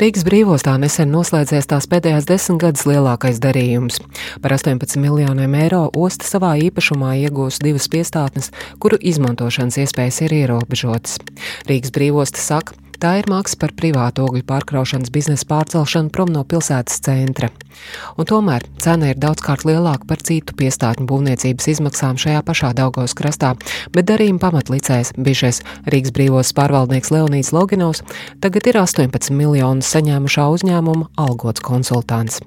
Rīgas brīvostā nesen noslēdzies tās pēdējās desmit gadus lielākais darījums. Par 18 miljoniem eiro osta savā īpašumā iegūs divas piestātnes, kuru izmantošanas iespējas ir ierobežotas. Rīgas brīvosta saka, Tā ir maksa par privātu ogļu pārkraušanas biznesa pārcelšanu prom no pilsētas centra. Un tomēr cena ir daudzkārt lielāka par citu piestātņu būvniecības izmaksām šajā pašā Daugavas krastā, bet darījuma pamatlicējs, bijušais Rīgas brīvos pārvaldnieks Leonīds Loginovs, tagad ir 18 miljonus saņēmušā uzņēmuma algots konsultants.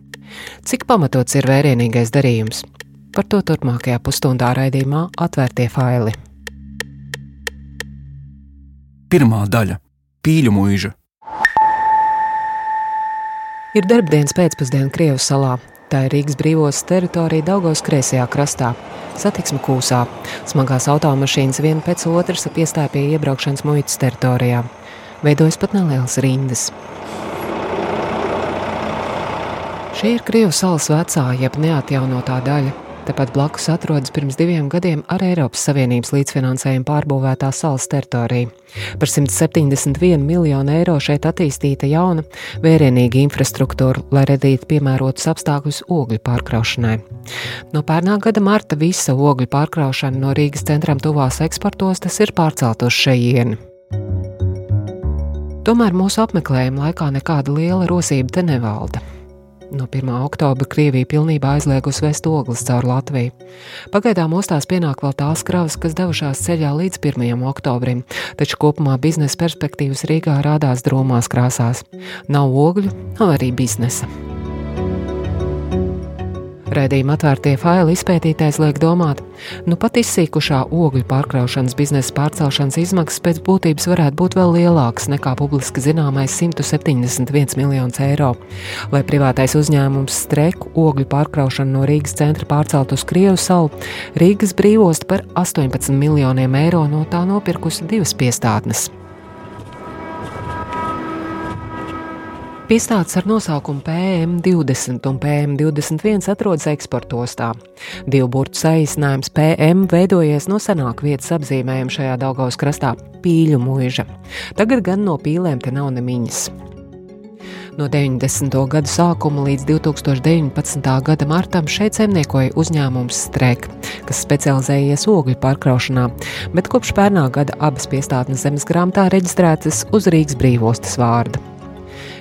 Cik pamatots ir vērienīgais darījums? Par to turpmākajā pusstundā raidījumā atvērtie faili. Pirmā daļa pīļu mūža. Ir darbdienas pēcpusdiena Krievijas salā. Tā ir Rīgas brīvos teritorija Daugos kreisajā krastā. Satiksme kūsā. Smagās automašīnas viena pēc otras piestāja pie iebraukšanas muitas teritorijā. Veidojas pat nelielas rindas. Šī ir Krievijas salas vecā, jeb neatjaunotā daļa. Tepat blakus atrodas pirms diviem gadiem ar Eiropas Savienības līdzfinansējumu pārbūvētā salas teritorija. Par 171 miljonu eiro šeit attīstīta jauna, vērienīga infrastruktūra, lai radītu piemērotus apstākļus ogļu pārkraušanai. No pērnā gada marta visa ogļu pārkraušana no Rīgas centram tuvās eksportos ir pārcelt uz šejieni. Tomēr mūsu apmeklējuma laikā nekāda liela rosība te nevalda. No 1. oktobra Krievija pilnībā aizliegusi vest ogles caur Latviju. Pagaidām ostās pienāk vēl tās kravas, kas devušās ceļā līdz 1. oktobrim, taču kopumā biznesa perspektīvas Rīgā rādās drūmās krāsās. Nav ogļu, nav arī biznesa. Rēdījuma atvērtie faili izpētītais liek domāt, nu pat izsīkušā ogļu pārkraušanas biznesa pārcelšanas izmaksas pēc būtības varētu būt vēl lielākas nekā publiski zināmais 171 miljonus eiro. Lai privātais uzņēmums streku ogļu pārkraušanu no Rīgas centra pārcelt uz Krievu salu, Rīgas brīvost par 18 miljoniem eiro no tā nopirkusi divas piestātnes. Piestādes ar nosaukumu PM20 un PM21 atrodas eksportostā. Divu burtu saīsinājums PM veidojies no senāka vietas apzīmējuma šajā Daugaus krastā - pīļu mūža. Tagad gan no pīlēm te nav nemiņas. No 90. gada sākuma līdz 2019. gada martam šeit zemniekoja uzņēmums Strek, kas specializējies ogļu pārkraušanā, bet kopš pērnā gada abas piestātnes zemes grāmatā reģistrētas uz Rīgas brīvostas vārda.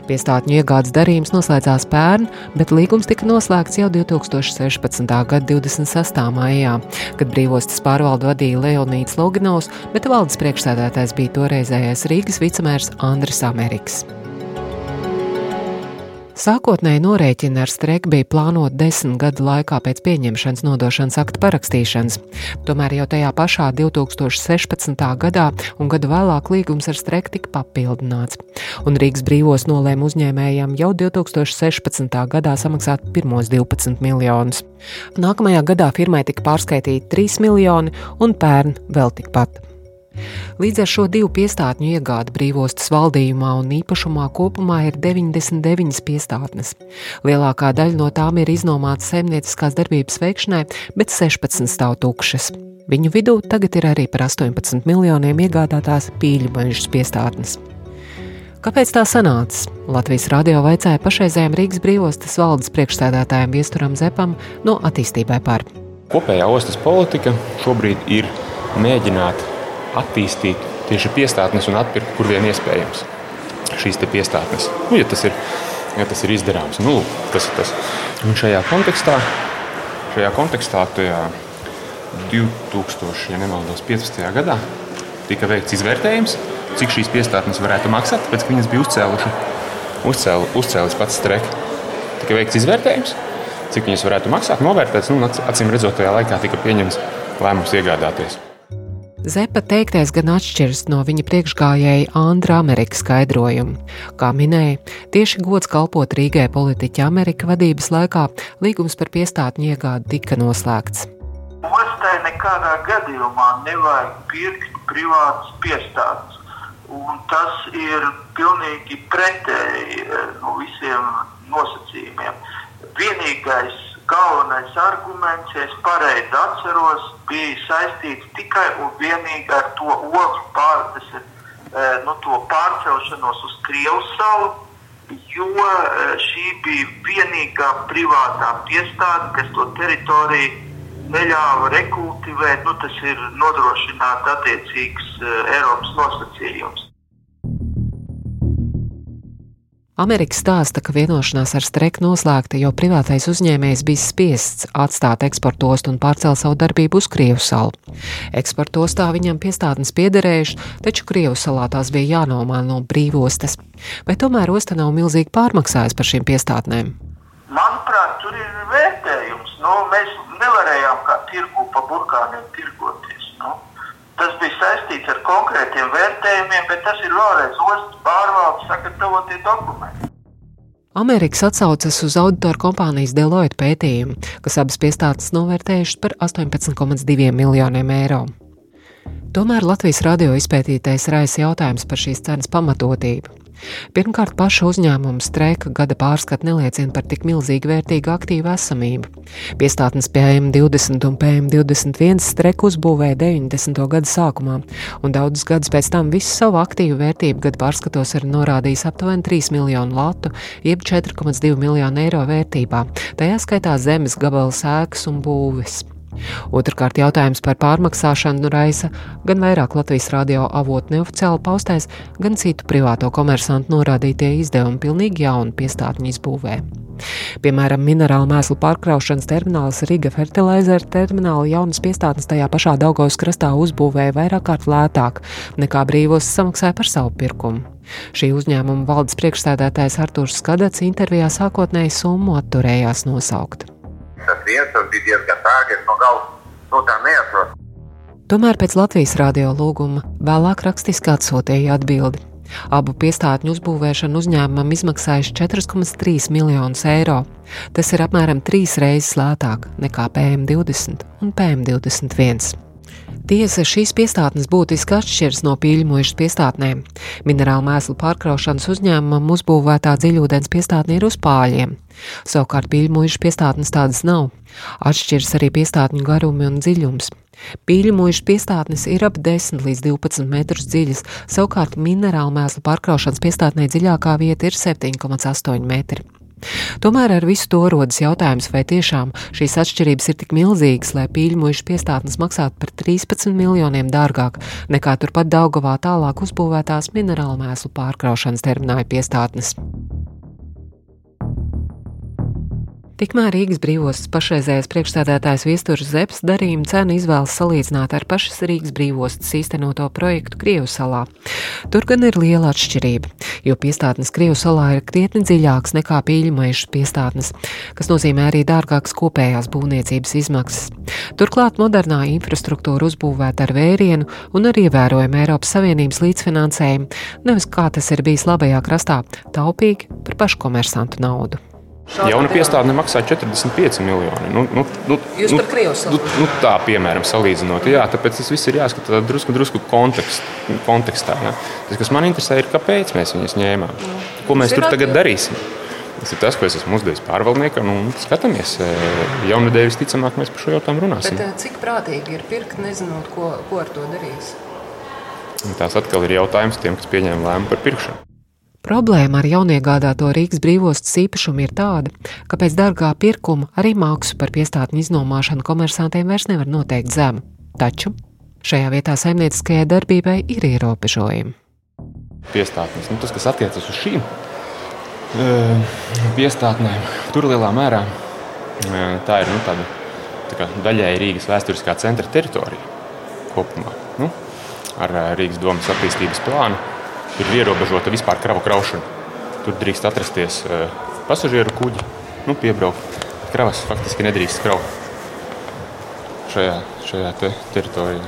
Piestātņu iegādes darījums noslēdzās pērn, bet līgums tika noslēgts jau 2016. gada 26. maijā, kad brīvostas pārvaldu vadīja Leonīts Loginovs, bet valdes priekšsēdētājs bija toreizējais Rīgas vicemērs Andris Amerikas. Sākotnēji norēķini ar streiku bija plānoti desmit gadu laikā pēc pieņemšanas nodošanas akta parakstīšanas. Tomēr jau tajā pašā 2016. gadā un gadu vēlāk līgums ar streiku tika papildināts. Un Rīgas brīvos nolēma uzņēmējiem jau 2016. gadā samaksāt pirmos 12 miljonus. Nākamajā gadā firmai tika pārskaitīti 3 miljoni un pērn vēl tikpat. Līdz ar šo divu piestātņu iegādi brīvostas valdījumā un īpašumā kopumā ir 99 piestātnes. Lielākā daļa no tām ir iznomāta saimnieciskās darbības veikšanai, bet 16 stāv tukšas. Viņu vidū tagad ir arī par 18 miljoniem iegādātās pīļu mežas piestātnes. Kāpēc tā sanāca? Latvijas radio vaicāja pašreizējiem Rīgas brīvostas valdes priekšstādātājiem Viesturam Zepam no attīstībai par. Kopējā ostas politika šobrīd ir mēģināt attīstīt tieši piestātnes un atpirkt, kur vien iespējams šīs piestātnes. Nu, ja, tas ir, ja tas ir izdarāms, nu, tas ir tas. Un šajā kontekstā, šajā kontekstā tajā 2015. Ja gadā tika veikts izvērtējums, cik šīs piestātnes varētu maksāt, pēc ka viņas bija uzcēluši, uzcēlu, uzcēlis pats streks. Tika veikts izvērtējums, cik viņas varētu maksāt, novērtēts, nu, acīm redzot, tajā laikā tika pieņemts lēmums iegādāties. Zepa teiktais gan atšķiras no viņa priekšgājēja Andra Amerikas skaidrojuma. Kā minēja, tieši gods kalpot Rīgai politiķa Amerika vadības laikā līgums par piestātņu iegādi tika noslēgts. Ostai nekādā gadījumā nevajag pirkt privātas piestātnes. Un tas ir pilnīgi pretēji no eh, nu, visiem nosacījumiem. Vienīgais galvenais arguments, ja es pareizi atceros, bija saistīts tikai un vienīgi ar to ogļu pār, ir, e, nu, to pārcelšanos uz Krievijas salu. jo šī bija vienīgā privātā piestāde, kas to teritoriju neļāva rekultivēt. Nu, tas ir nodrošināt attiecīgs Eiropas nosacījums. Amerika stāsta, ka vienošanās ar streku noslēgta, jo privātais uzņēmējs bija spiests atstāt eksportostu un pārcelt savu darbību uz Krievu salu. Eksportostā viņam piestātnes piederējuši, taču Krievu salā tās bija jānomāna no brīvostas. Vai tomēr osta nav milzīgi pārmaksājusi par šīm piestātnēm? Manuprāt, tur ir vērtējums. Nu, mēs nevarējām kā tirgu pa burkāniem tirgoties. Tas bija saistīts ar konkrētiem vērtējumiem, bet tas ir vēlreiz ostas pārvaldes sagatavotie dokumenti. Amerikas atsaucas uz auditoru kompānijas Deloitte pētījumu, kas abas piestādes novērtējušas par 18,2 miljoniem eiro. Tomēr Latvijas radio izpētītais raisa jautājums par šīs cenas pamatotību. Pirmkārt, paša uzņēmuma streika gada pārskata neliecina par tik milzīgi vērtīgu aktīvu esamību. Piestātnes PM20 un PM21 streiku uzbūvēja 90. gada sākumā, un daudzus gadus pēc tam visu savu aktīvu vērtību gada pārskatos ir norādījis aptuveni 3 miljonu latu, jeb 4,2 miljonu eiro vērtībā, tajā skaitā zemes gabals ēkas un būvis. Otrakārt, jautājums par pārmaksāšanu raisa gan vairāk Latvijas radio avotu neoficiāli paustais, gan citu privāto komersantu norādītie izdevumi pilnīgi jaunu piestātņu izbūvē. Piemēram, minerālu mēslu pārkraušanas termināls Riga Fertilizer termināla jaunas piestātnes tajā pašā Daugavas krastā uzbūvēja vairāk kārt lētāk nekā brīvos samaksāja par savu pirkumu. Šī uzņēmuma valdes priekšstādātājs Artūrs Skadats intervijā sākotnēji summu atturējās nosaukt tas viens, tas bija diezgan dārgi. Es no galvas to tā neatrodu. Tomēr pēc Latvijas radio lūguma vēlāk rakstiski atsūtīja atbildi. Abu piestātņu uzbūvēšanu uzņēmumam izmaksājuši 4,3 miljonus eiro. Tas ir apmēram trīs reizes lētāk nekā PM20 un PM21. Tiesa šīs piestātnes būtiski atšķiras no pīļmuižas piestātnēm. Minerālu mēslu pārkraušanas uzņēmumam uzbūvētā dziļūdens piestātne ir uz pāļiem. Savukārt pīļmuižas piestātnes tādas nav. Atšķiras arī piestātņu garumi un dziļums. Pīļmuižas piestātnes ir ap 10 līdz 12 metrus dziļas, savukārt minerālu mēslu pārkraušanas piestātnē dziļākā vieta ir 7,8 metri. Tomēr ar visu to rodas jautājums, vai tiešām šīs atšķirības ir tik milzīgas, lai pīļmuišu piestātnes maksātu par 13 miljoniem dārgāk nekā turpat Daugavā tālāk uzbūvētās minerālu mēslu pārkraušanas termināja piestātnes. Tikmēr Rīgas brīvostas pašreizējais priekšstādātājs Viestures Zepes darījuma cenu izvēlas salīdzināt ar pašas Rīgas brīvostas īstenoto projektu Krievu salā. Tur gan ir liela atšķirība, jo piestātnes Krievu salā ir krietni dziļāks nekā pīļmaišas piestātnes, kas nozīmē arī dārgākas kopējās būvniecības izmaksas. Turklāt modernā infrastruktūra uzbūvēta ar vērienu un ar ievērojumu Eiropas Savienības līdzfinansējumu, nevis kā tas ir bijis labajā krastā, taupīgi par paškomersantu naudu. Jauna piestāde maksā 45 miljoni. Nu, nu, nu, Jūs nu, nu, nu, tā, piemēram, salīdzinot. Jā, tāpēc tas viss ir jāskatās drusku, drusku kontekst, kontekstā. Ja. Tas, kas man interesē, ir, kāpēc mēs viņus ņēmām. Ko mēs tur tagad darīsim? Tas ir tas, ko es esmu uzdevis pārvaldniekam. Skatāmies, jaunadēļ visticamāk mēs par šo jautājumu runāsim. Bet, cik prātīgi ir pirkt, nezinot, ko, ko ar to darīs? Tās atkal ir jautājums tiem, kas pieņem lēmumu par pirkšanu. Problēma ar jauniegādāto Rīgas brīvostas īpašumu ir tāda, ka pēc dārgā pirkuma arī maksu par piestātņu iznomāšanu komersantiem vairs nevar noteikt zemu. Taču šajā vietā saimnieciskajai darbībai ir ierobežojumi. Piestātnes, nu, tas, kas attiecas uz šīm piestātnēm, tur lielā mērā tā ir nu, tāda tā daļēji Rīgas vēsturiskā centra teritorija kopumā. Nu, ar Rīgas domas attīstības plānu ir ierobežota vispār kravu kraušana. Tur drīkst atrasties uh, pasažieru kuģi, nu, piebraukt. Kravas faktiski nedrīkst kraut šajā, šajā te teritorijā.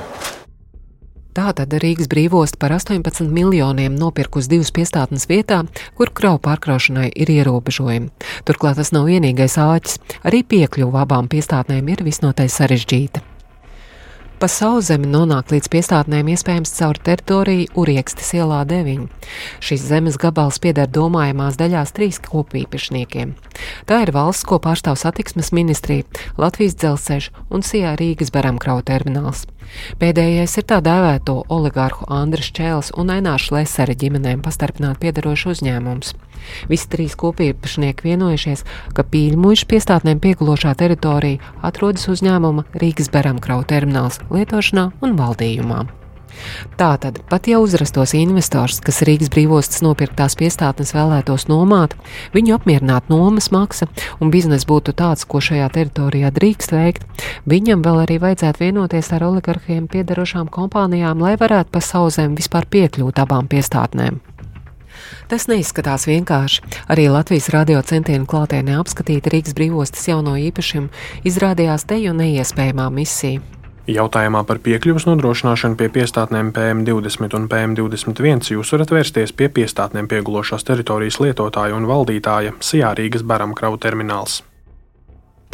Tātad Rīgas brīvost par 18 miljoniem nopirkus divas piestātnes vietā, kur kravu pārkraušanai ir ierobežojumi. Turklāt tas nav vienīgais āķis, arī piekļuva abām piestātnēm ir visnotaļ sarežģīta. Pa sauszemi nonāk līdz piestātnēm iespējams caur teritoriju Uriekstes ielā 9. Šis zemes gabals pieder domājamās daļās trīs kopīpašniekiem. Tā ir valsts, ko pārstāv satiksmes ministrija, Latvijas dzelzceļš un Sijā Rīgas baramkrau termināls. Pēdējais ir tā dēvēto oligārhu Andris Čēls un Aināšu Lesera ģimenēm pastarpināt piedarošu uzņēmums. Visi trīs kopīpašnieki vienojušies, ka pīļmuižu piestātnēm piekulošā teritorija atrodas uzņēmuma Rīgas Beramkrau termināls lietošanā un valdījumā. Tātad, pat ja uzrastos investors, kas Rīgas brīvostas nopirktās piestātnes vēlētos nomāt, viņu apmierināt nomas maksa un biznesa būtu tāds, ko šajā teritorijā drīkst veikt, viņam vēl arī vajadzētu vienoties ar oligarhiem piedarošām kompānijām, lai varētu pa sauzēm vispār piekļūt abām piestātnēm. Tas neizskatās vienkārši. Arī Latvijas radio centienu klātienē apskatīt Rīgas brīvostas jauno īpašumu izrādījās te jau neiespējamā misija. Jautājumā par piekļuvas nodrošināšanu pie piestātnēm PM20 un PM21 jūs varat vērsties pie piestātnēm piegulošās teritorijas lietotāja un valdītāja Sijā Rīgas Baramkrau termināls.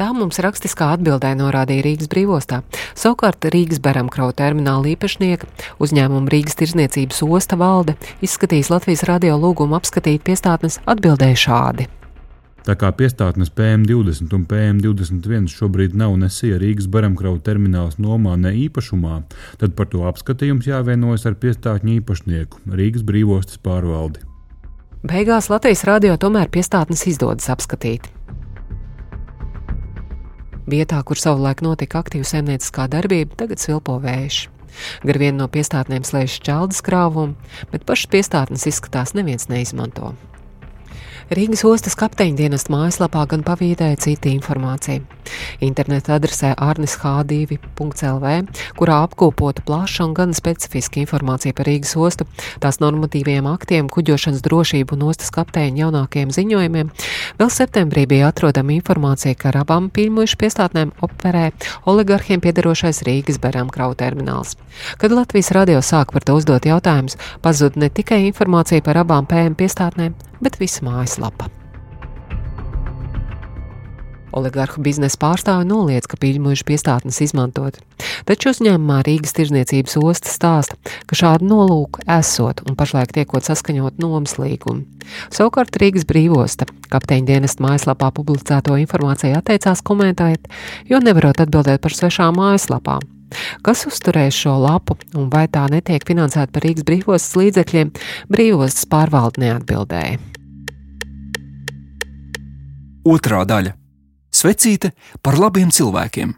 Tā mums rakstiskā atbildē norādīja Rīgas brīvostā. Savukārt Rīgas Beramkrau termināla īpašnieka uzņēmuma Rīgas tirzniecības osta valde izskatīs Latvijas radio lūgumu apskatīt piestātnes atbildēja šādi. Tā kā piestātnes PM20 un PM21 šobrīd nav nesija Rīgas baramkrauju termināls nomā ne īpašumā, tad par to apskatījums jāvienojas ar piestātņu īpašnieku Rīgas brīvostas pārvaldi. Beigās Latvijas radio tomēr piestātnes izdodas apskatīt. Vietā, kur savulaik notika aktīva saimnieciskā darbība, tagad silpo vējš. Gar vienu no piestātnēm slēdz šķeldas krāvumu, bet pašas piestātnes izskatās neviens neizmanto. Rīgas ostas kapteiņa dienesta mājaslapā gan pavīdēja cita informācija. Interneta adresē arnishd2.lv, kurā apkopota plaša un gan specifiska informācija par Rīgas ostu, tās normatīviem aktiem, kuģošanas drošību un ostas kapteiņa jaunākajiem ziņojumiem, vēl septembrī bija atrodama informācija, ka ar abām pīļmuišu piestātnēm operē oligarhiem piedarošais Rīgas Beramkrau termināls. Kad Latvijas radio sāk par to uzdot jautājumus, pazuda ne tikai informācija par abām PM piestātnēm, bet visa mājaslapa. Oligarhu biznesa pārstāvi noliedz, ka pīļmuļu piestātnes izmantot, taču uzņēmumā Rīgas tirzniecības osta stāsta, ka šādu nolūku esot un pašlaik tiekot saskaņot nomas līgumu. Savukārt Rīgas brīvosta kapteiņa dienesta mājaslapā publicēto informāciju atteicās komentēt, jo nevarot atbildēt par svešām mājaslapām. Kas uzturēs šo lapu un vai tā netiek finansēta par Rīgas brīvostas līdzekļiem, brīvostas pārvalde neatbildēja. Otrā daļa - Svecīte par labiem cilvēkiem.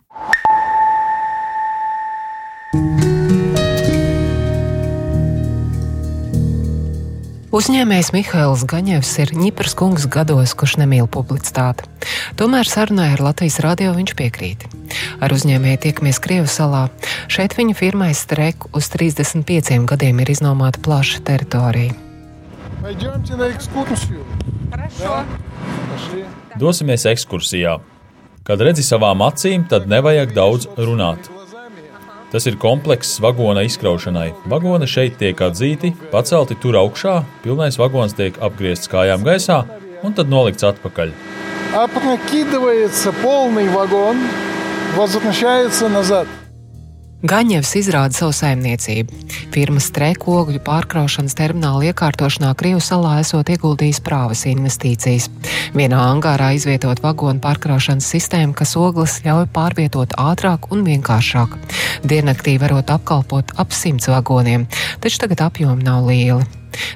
Uzņēmējs Mihails Gaņevs ir ņipars kungs gados, kurš nemīl publicitāti. Tomēr sarunai ar Latvijas radio viņš piekrīt. Ar uzņēmēju tiekamies Krievijas salā. Šeit viņa firmai streku uz 35 gadiem ir iznomāta plaša teritorija. Dosimies ekskursijā. Kad redzi savām acīm, tad nevajag daudz runāt. Tas ir komplekss vagona izkraušanai. Vagoni šeit tiek atzīti, pacelti tur augšā, pilnais vagons tiek apgriezts kājām gaisā un tad nolikts atpakaļ. Опрокидывается полный вагон, возвращается назад. Gaņevs izrāda savu saimniecību. Firmas streku ogļu pārkraušanas termināla iekārtošanā Krievijas salā esot ieguldījis prāvas investīcijas. Vienā angārā izvietot vagonu pārkraušanas sistēmu, kas ogles ļauj pārvietot ātrāk un vienkāršāk. Diennaktī varot apkalpot ap simts vagoniem, taču tagad apjomi nav lieli.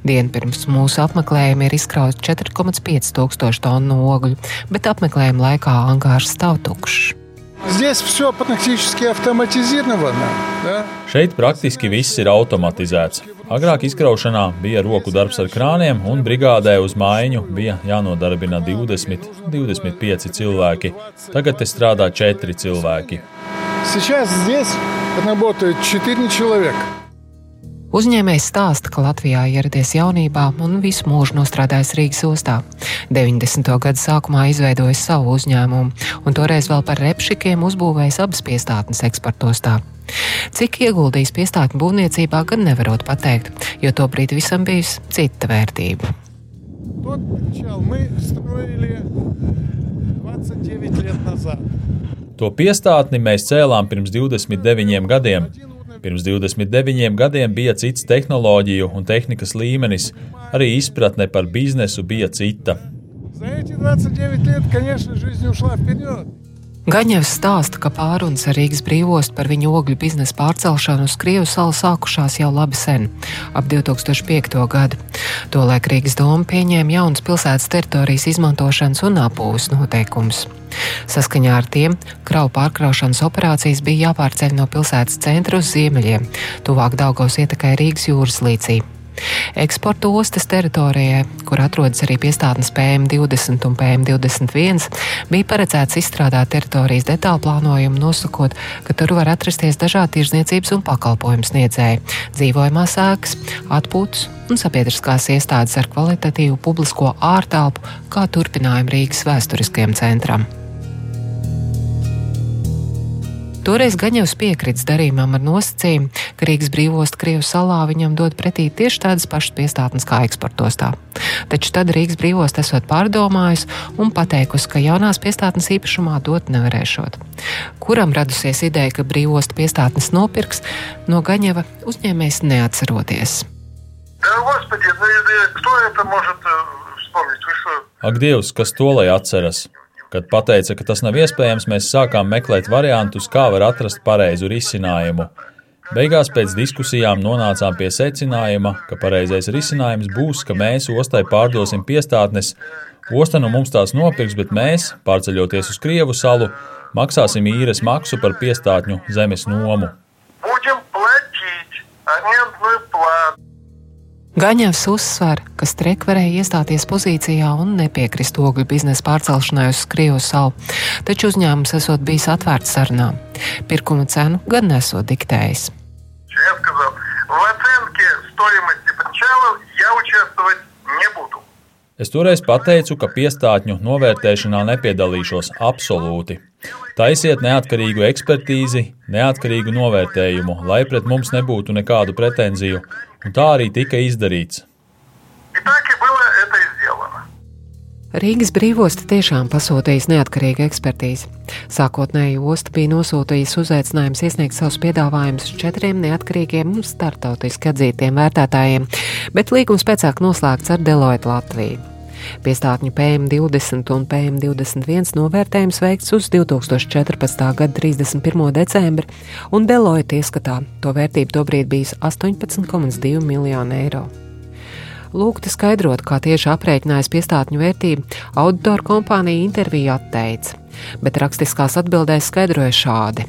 Dienu pirms mūsu apmeklējuma ir izkrauts 4,5 tūkstoši tonu ogļu, bet apmeklējuma laikā angārs stāv tukšs. Здесь все практически автоматизировано. Да? Šeit praktiski viss ir automatizēts. Agrāk izkraušanā bija roku darbs ar krāniem, un brigādē uz mājiņu bija jānodarbina 20, 25 cilvēki. Tagad te strādā 4 cilvēki. Сейчас здесь работают 4 человека. Uzņēmējs stāsta, ka Latvijā ieradies jaunībā un visu mūžu nostrādājis Rīgas ostā. 90. gada sākumā izveidojis savu uzņēmumu, un toreiz vēl par repšikiem uzbūvējis abas piestātnes eksportostā. Cik ieguldījis piestātņu būvniecībā, gan nevarot pateikt, jo tobrīd visam bijusi cita vērtība. Тот причал мы строили 29 лет назад. To piestātni mēs cēlām pirms 29 gadiem. Pirms 29 gadiem bija cits tehnoloģiju un tehnikas līmenis, arī izpratne par biznesu bija cita. За эти 29 лет, конечно, жизнь ушла вперед. Gaņevs stāsta, ka pārunas ar Rīgas brīvostu par viņu ogļu biznesa pārcelšanu uz Krievu salu sākušās jau labi sen, ap 2005. gadu. Tolēk Rīgas doma pieņēma jaunas pilsētas teritorijas izmantošanas un apūves noteikumus. Saskaņā ar tiem kravu pārkraušanas operācijas bija jāpārceļ no pilsētas centra uz ziemeļiem, tuvāk Daugos ietekai Rīgas jūras līcī. Eksporta ostas teritorijai, kur atrodas arī piestātnes PM20 un PM21, bija paredzēts izstrādāt teritorijas detālu plānojumu, nosakot, ka tur var atrasties dažādi tirzniecības un pakalpojumu sniedzēji, dzīvojamās ēkas, atpūtas un sabiedriskās iestādes ar kvalitatīvu publisko ārtelpu kā turpinājumu Rīgas vēsturiskajam centram. Toreiz Gaņevs piekrits darījumam ar nosacījumu, ka Rīgas brīvost Krievu salā viņam dod pretī tieši tādas pašas piestātnes kā eksportostā. Taču tad Rīgas brīvost esot pārdomājusi un pateikusi, ka jaunās piestātnes īpašumā dot nevarēšot. Kuram radusies ideja, ka brīvost piestātnes nopirks, no Gaņeva uzņēmējs neatceroties. Господи, кто это может вспомнить? Вы что? Ak, Dievs, kas to lai atceras? Kad pateica, ka tas nav iespējams, mēs sākām meklēt variantus, kā var atrast pareizu risinājumu. Beigās pēc diskusijām nonācām pie secinājuma, ka pareizais risinājums būs, ka mēs ostai pārdosim piestātnes. Osta no mums tās nopirks, bet mēs, pārceļoties uz Krievu salu, maksāsim īres maksu par piestātņu zemes nomu. Будем платить арендную плату. Gaņevs uzsver, ka Streka varēja iestāties pozīcijā un nepiekrist ogļu biznesa pārcelšanai uz Krievu salu, taču uzņēmums esot bijis atvērts sarunām. Pirkuma cenu gan nesot diktējis. Es toreiz pateicu, ka piestātņu novērtēšanā nepiedalīšos absolūti. Taisiet neatkarīgu ekspertīzi, neatkarīgu novērtējumu, lai pret mums nebūtu nekādu pretenziju. Un tā arī tika izdarīts. Rīgas brīvosta tiešām pasūtījis neatkarīgu ekspertīzi. Sākotnēji osta bija nosūtījusi uzaicinājums iesniegt savus piedāvājumus četriem neatkarīgiem un startautiski atzītiem vērtētājiem, bet līgums pēcāk noslēgts ar Deloitte Latviju. Piestātņu PM20 un PM21 novērtējums veikts uz 2014. gada 31. decembri, un Deloitte ieskatā to vērtību tobrīd bijis 18,2 miljonu eiro. Lūgta skaidrot, kā tieši aprēķinājas piestātņu vērtību, auditoru kompānija interviju atteica, bet rakstiskās atbildēs skaidroja šādi.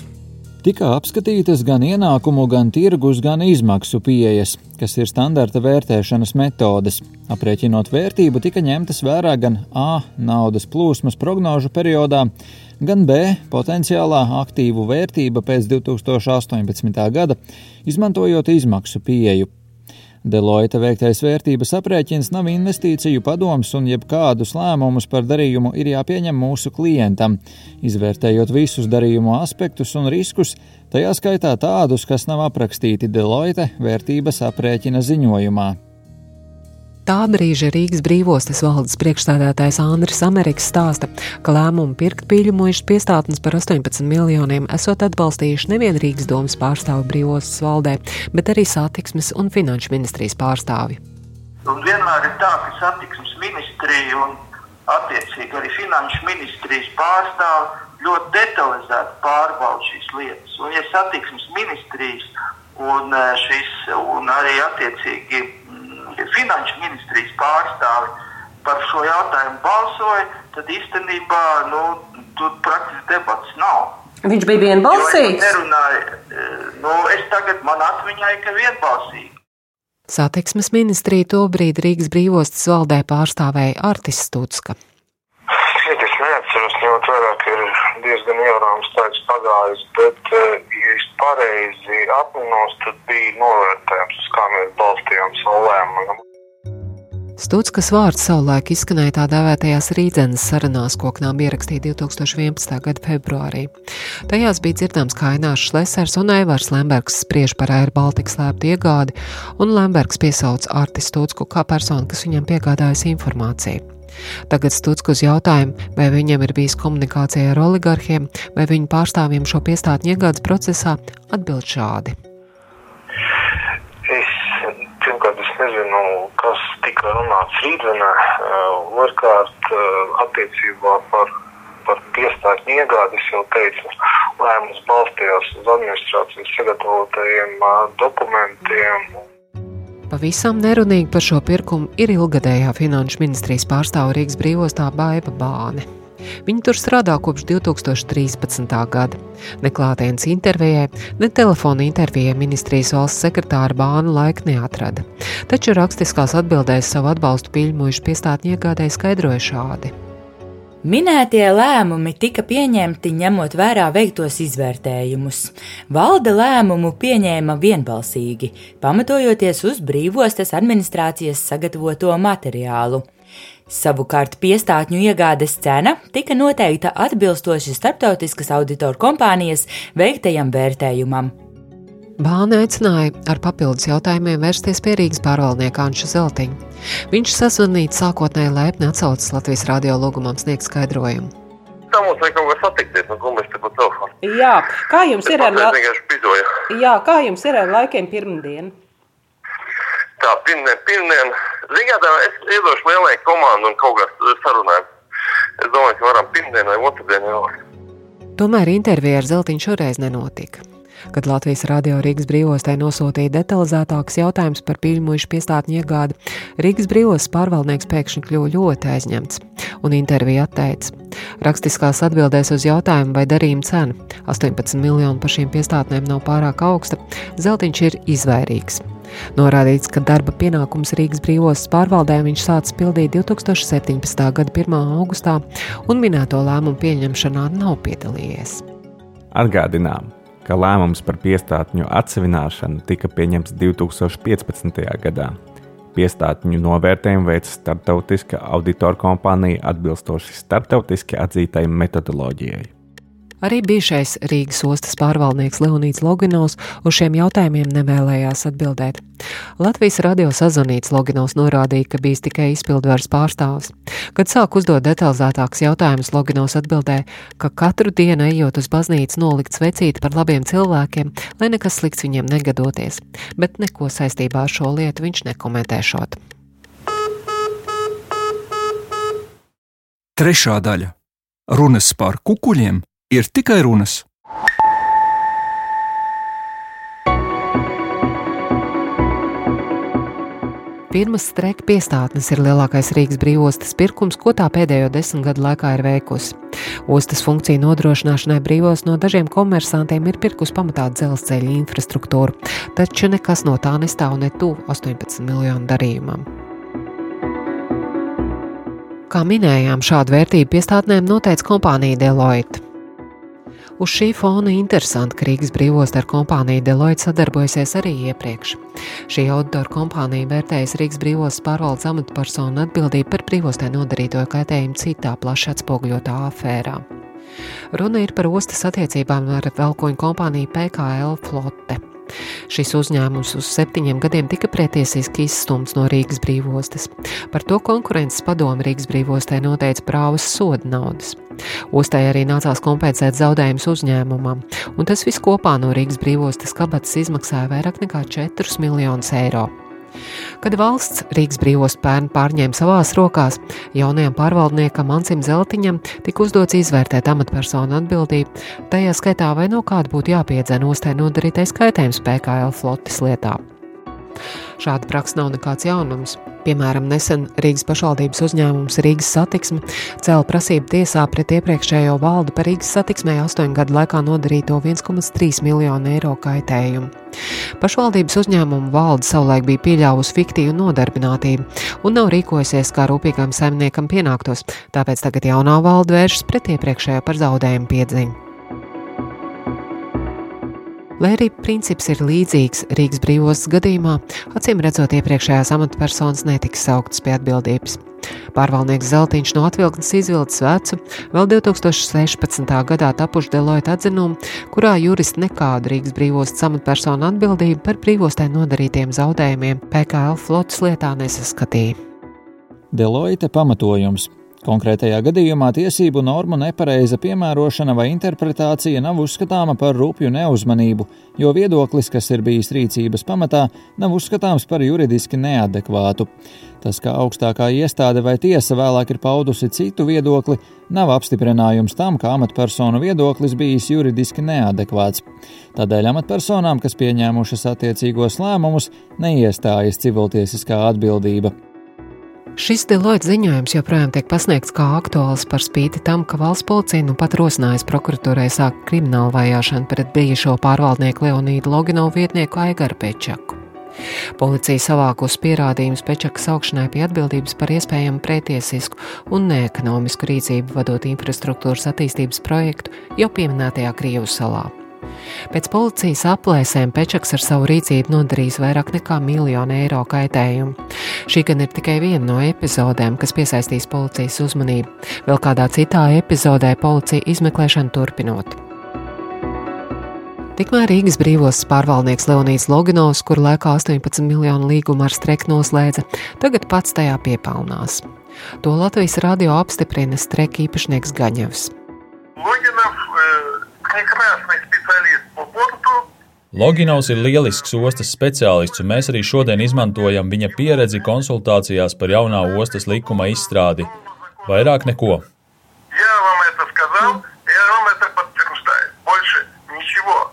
Tika apskatītas gan ienākumu, gan tirgus, gan izmaksu pieejas, kas ir standarta vērtēšanas metodes. Aprēķinot vērtību, tika ņemtas vērā gan A naudas plūsmas prognožu periodā, gan B potenciālā aktīvu vērtība pēc 2018. gada, izmantojot izmaksu pieeju. Deloitte veiktais vērtības aprēķins nav investīciju padoms, un jebkādus lēmumus par darījumu ir jāpieņem mūsu klientam, izvērtējot visus darījumu aspektus un riskus, tajā skaitā tādus, kas nav aprakstīti Deloitte vērtības aprēķina ziņojumā. Tā brīža Rīgas brīvostas valdes priekšstādātājs Andris Amerikas stāsta, ka lēmumu pirkt pieļamojušas piestātnes par 18 miljoniem esot atbalstījuši nevien Rīgas domas pārstāvi brīvostas valdē, bet arī satiksmes un finanšu ministrijas pārstāvi. Un vienmēr ir tā, ka satiksmes ministrija un attiecīgi arī finanšu ministrijas pārstāvi ļoti detalizēti pārbauda šīs lietas. Un, ja satiksmes ministrijas un, eh, šis, un arī attiecīgi finanšu ministrijas pārstāvi par šo jautājumu balsoja, tad īstenībā nu, tur praktiski debats nav. Viņš bija es vienbalsīgs. nerunāju, eh, nu, es tagad man atmiņā ir, ka vienbalsīgi. Satiksmes ministrija tobrīd Rīgas brīvostas valdē pārstāvēja Artis Stutska. Šeit es neatceros, ņemot vērā, ka ir diezgan ievērojams laiks pagājis, bet, eh, ja es pareizi atminos, tad bija novērtējums, uz kā mēs balstījām savu lēmumu. Stutskas vārds savulaik izskanēja tā dēvētajās rīdzenes sarunās, ko knām ierakstīja 2011. gada februārī. Tajās bija dzirdams, kā Ainārs Šlesers un Aivārs Lembergs spriež par Air Baltica slēptu iegādi, un Lembergs piesauc Arti Stutsku kā personu, kas viņam piegādājusi informāciju. Tagad Stutsku uz jautājumu, vai viņam ir bijis komunikācija ar oligarhiem vai viņu pārstāvjiem šo piestātņu iegādes procesā, atbild šādi. Es pirmkārt es nezinu, kas tika runāts rītdienā, otrkārt attiecībā par par piestātņu iegādi, es jau teicu, lēmums balstījās uz administrācijas sagatavotajiem dokumentiem. Pavisam nerunīgi par šo pirkumu ir ilgadējā finanšu ministrijas pārstāve Rīgas brīvostā Baiva Bāne. Viņa tur strādā kopš 2013. gada. Neklātienes intervijai, ne telefona intervijai ministrijas valsts sekretāra Bāna laika neatrada. Taču rakstiskās atbildēs savu atbalstu pīļmuļu piestātņu iegādēji skaidroja šādi. Minētie lēmumi tika pieņemti ņemot vērā veiktos izvērtējumus. Valde lēmumu pieņēma vienbalsīgi, pamatojoties uz brīvostas administrācijas sagatavoto materiālu. Savukārt piestātņu iegādes cena tika noteikta atbilstoši starptautiskas auditoru kompānijas veiktajam vērtējumam. Bāne aicināja ar papildus jautājumiem vērsties pie Rīgas pārvaldnieka Anša Zeltiņa. Viņš sazvanīja sākotnēji laipni atsaucis Latvijas radio lūgumam sniegt skaidrojumu. Tā mums vajag kaut kā satikties, nu, ko mēs te pa telefonu. Jā, kā jums ir ar, la... Jā, kā jums ir ar laikiem pirmdienu? Tā, pirmdien, pirmdien. Zināt, es iedošu lielai komandu un kaut kā sarunājumu. Es domāju, ka varam pirmdien vai otrdien jau. Tomēr intervija ar Zeltiņu šoreiz nenotika. Kad Latvijas radio Rīgas brīvostē nosūtīja detalizētākus jautājumus par pīļmuļu piestātņu iegādi, Rīgas brīvostas pārvaldnieks pēkšņi kļuva ļoti aizņemts un interviju atteica. Rakstiskās atbildēs uz jautājumu, vai darījuma cena 18 miljonu par šīm piestātnēm nav pārāk augsta, Zeltiņš ir izvairīgs. Norādīts, ka darba pienākums Rīgas brīvostas pārvaldē viņš sācis pildīt 2017. gada 1. augustā, un minēto lēmumu pieņemšanā nav piedalījies. Atgādinām, ka lēmums par piestātņu atsevināšanu tika pieņemts 2015. gadā. Piestātņu novērtējumu veica starptautiska auditora kompānija atbilstoši starptautiski atzītai metodoloģijai. Arī bijušais Rīgas ostas pārvaldnieks Leonīds Loginovs uz šiem jautājumiem nevēlējās atbildēt. Latvijas radio sazvanīts Loginovs norādīja, ka bijis tikai izpildvaras pārstāvs. Kad sāk uzdot detalizētākus jautājumus, Loginovs atbildēja, ka katru dienu ejot uz baznīcu nolikt svecīti par labiem cilvēkiem, lai nekas slikts viņiem negadoties, bet neko saistībā ar šo lietu viņš nekomentēšot. Trešā daļa - runas par kukuļiem ir tikai runas. Pirmas streka piestātnes ir lielākais Rīgas brīvostas pirkums, ko tā pēdējo desmit gadu laikā ir veikusi. Ostas funkciju nodrošināšanai brīvos no dažiem komersantiem ir pirkus pamatā dzelzceļa infrastruktūru, taču nekas no tā nestāv ne tuvu 18 miljonu darījumam. Kā minējām, šādu vērtību piestātnēm noteica kompānija Deloitte. Uz šī fona interesanti, ka Rīgas brīvostā ar kompāniju Deloitte sadarbojasies arī iepriekš. Šī auditora kompānija vērtējas Rīgas brīvostas pārvaldes amatpersonu atbildību par brīvostē nodarīto kaitējumu citā plaši atspoguļotā afērā. Runa ir par ostas attiecībām ar velkoņu kompāniju PKL Flote. Šis uzņēmums uz septiņiem gadiem tika pretiesiski izstumts no Rīgas brīvostas. Par to konkurences padomu Rīgas brīvostē noteica prāvas soda naudas. Ostai arī nācās kompensēt zaudējumus uzņēmumam, un tas viss kopā no Rīgas brīvostas kabatas izmaksāja vairāk nekā 4 miljonus eiro. Kad valsts Rīgas brīvos pērn pārņēma savās rokās, jaunajam pārvaldniekam Ansim Zeltiņam tika uzdots izvērtēt amatpersonu atbildību, tajā skaitā vai no kāda būtu jāpiedzēna ostai nodarītais kaitējums PKL flotes lietā. Šāda praksa nav nekāds jaunums. Piemēram, nesen Rīgas pašvaldības uzņēmums Rīgas satiksme cēla prasību tiesā pret iepriekšējo valdu par Rīgas satiksmē astoņu gadu laikā nodarīto 1,3 miljonu eiro kaitējumu. Pašvaldības uzņēmuma valde savulaik bija pieļāvusi fiktīvu nodarbinātību un nav rīkojusies kā rūpīgam saimniekam pienāktos, tāpēc tagad jaunā valde vēršas pret iepriekšējo par zaudējumu piedziņu. Lai arī princips ir līdzīgs Rīgas brīvos gadījumā, acīm redzot, iepriekšējās amatpersonas netiks sauktas pie atbildības. Pārvaldnieks Zeltiņš no atvilktnes izvilcis vecu, vēl 2016. gadā tapušu Deloitte atzinumu, kurā juristi nekādu Rīgas brīvostas amatpersonu atbildību par brīvostē nodarītiem zaudējumiem PKL flotas lietā nesaskatīja. Deloitte pamatojums Konkrētajā gadījumā tiesību normu nepareiza piemērošana vai interpretācija nav uzskatāma par rupju neuzmanību, jo viedoklis, kas ir bijis rīcības pamatā, nav uzskatāms par juridiski neadekvātu. Tas, ka augstākā iestāde vai tiesa vēlāk ir paudusi citu viedokli, nav apstiprinājums tam, ka amatpersonu viedoklis bijis juridiski neadekvāts. Tādēļ amatpersonām, kas pieņēmušas attiecīgos lēmumus, neiestājas civiltiesiskā atbildība. Šis Deloitte ziņojums joprojām tiek pasniegts kā aktuāls par spīti tam, ka valsts policija nu pat rosinājusi prokuratūrai sākt kriminālu vajāšanu pret bijušo pārvaldnieku Leonīdu Loginovu vietnieku Aigaru Pečaku. Policija savākus pierādījumus Pečakas augšanai pie atbildības par iespējamu pretiesisku un neekonomisku rīcību vadot infrastruktūras attīstības projektu jau pieminētajā Krievu salā. Pēc policijas aplēsēm Pečaks ar savu rīcību nodarījis vairāk nekā miljonu eiro kaitējumu. Šī gan ir tikai viena no epizodēm, kas piesaistīs policijas uzmanību. Vēl kādā citā epizodē policija izmeklēšanu turpinot. Tikmēr Rīgas brīvos pārvaldnieks Leonīds Loginovs, kur laikā 18 miljonu līgumu ar streku noslēdza, tagad pats tajā piepelnās. To Latvijas radio apstiprina streku īpašnieks Gaņevs. Loginov eh, прекрасный специалист по порту. Loginovs ir lielisks ostas speciālists, un mēs arī šodien izmantojam viņa pieredzi konsultācijās par jaunā ostas likuma izstrādi. Vairāk neko. Я вам это сказал, я вам это подтверждаю. Больше ничего.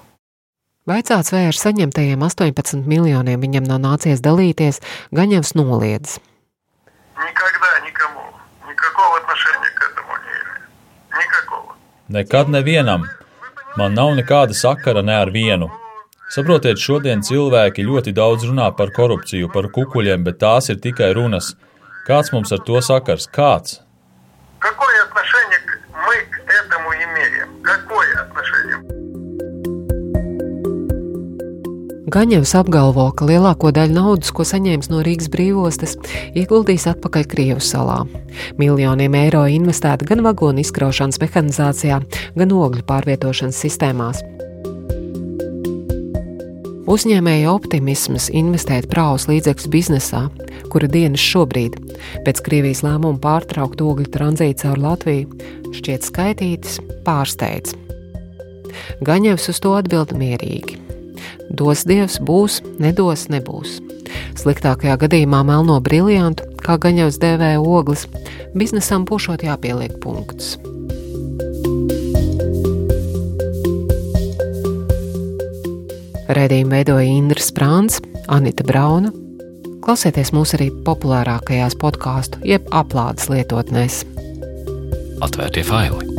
Vaicāts, vai ar saņemtajiem 18 miljoniem viņam nav nācies dalīties, Gaņevs noliedz. Никогда никому никакого отношения к этому не имею. Никакого. Nekad nevienam. Man nav nekāda sakara ne ar vienu. Saprotiet, šodien cilvēki ļoti daudz runā par korupciju, par kukuļiem, bet tās ir tikai runas. Kāds mums ar to sakars? Kāds? Какое отношение к- мы к этому имеем? Какое Gaņevs apgalvo, ka lielāko daļu naudas, ko saņēmis no Rīgas brīvostas, ieguldīs atpakaļ Krievu salā. Miljoniem eiro investēta gan vagonu izkraušanas mehanizācijā, gan ogļu pārvietošanas sistēmās. Uzņēmēja optimisms investēt prāvas līdzekļus biznesā, kura dienas šobrīd, pēc Krievijas lēmuma pārtraukt ogļu tranzītu caur Latviju, šķiet skaitītas, pārsteidz. Gaņevs uz to atbild mierīgi. Dos dievs, būs, nedos, nebūs. Sliktākajā gadījumā melno briljantu, kā gaņevs dēvē ogles, biznesam pušot jāpieliek punkts. Redījumu veidoja Indra Sprāns, Anita Brauna. Klausieties mūs arī populārākajās podkāstu, jeb aplādes lietotnēs. Atvērtie faili!